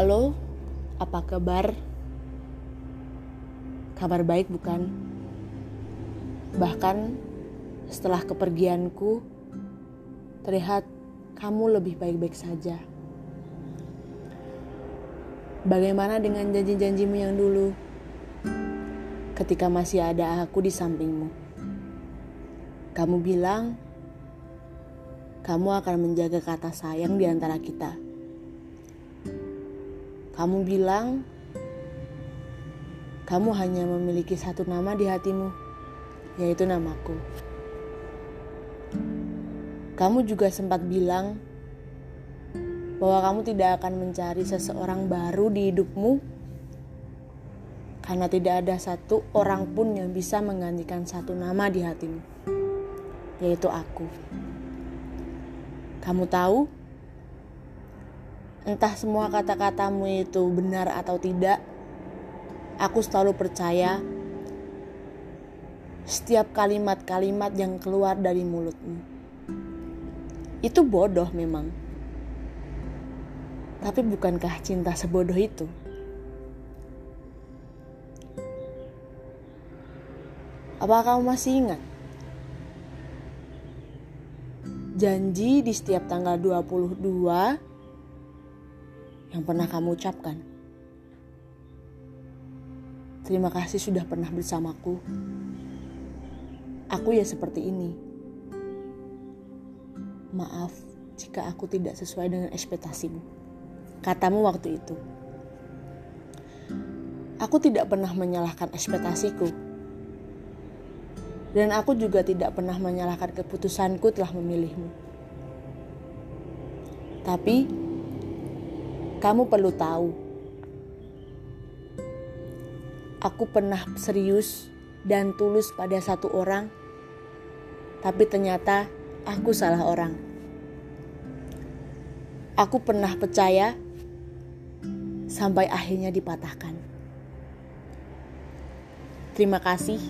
Halo, apa kabar? Kabar baik bukan? Bahkan setelah kepergianku, terlihat kamu lebih baik-baik saja. Bagaimana dengan janji-janjimu yang dulu? Ketika masih ada aku di sampingmu. Kamu bilang kamu akan menjaga kata sayang di antara kita. Kamu bilang kamu hanya memiliki satu nama di hatimu, yaitu namaku. Kamu juga sempat bilang bahwa kamu tidak akan mencari seseorang baru di hidupmu karena tidak ada satu orang pun yang bisa menggantikan satu nama di hatimu, yaitu aku. Kamu tahu, entah semua kata-katamu itu benar atau tidak, aku selalu percaya setiap kalimat-kalimat yang keluar dari mulutmu. Itu bodoh memang. Tapi bukankah cinta sebodoh itu? Apa kamu masih ingat? janji di setiap tanggal 22 yang pernah kamu ucapkan. Terima kasih sudah pernah bersamaku. Aku ya seperti ini. Maaf jika aku tidak sesuai dengan ekspektasimu. Katamu waktu itu. Aku tidak pernah menyalahkan ekspektasiku dan aku juga tidak pernah menyalahkan keputusanku telah memilihmu. Tapi, kamu perlu tahu, aku pernah serius dan tulus pada satu orang, tapi ternyata aku salah orang. Aku pernah percaya sampai akhirnya dipatahkan. Terima kasih.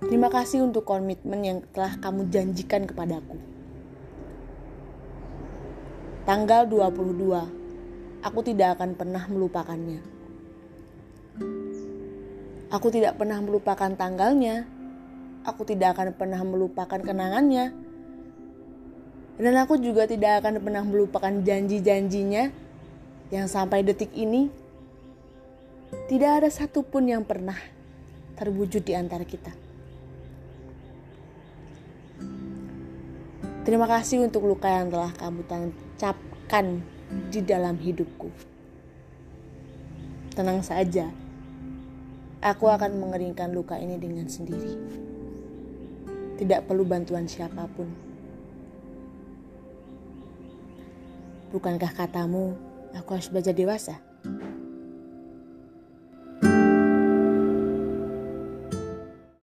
Terima kasih untuk komitmen yang telah kamu janjikan kepadaku. Tanggal 22, aku tidak akan pernah melupakannya. Aku tidak pernah melupakan tanggalnya. Aku tidak akan pernah melupakan kenangannya. Dan aku juga tidak akan pernah melupakan janji-janjinya yang sampai detik ini tidak ada satupun yang pernah terwujud di antara kita. Terima kasih untuk luka yang telah kamu tancapkan di dalam hidupku. Tenang saja, aku akan mengeringkan luka ini dengan sendiri. Tidak perlu bantuan siapa pun. Bukankah katamu, aku harus belajar dewasa?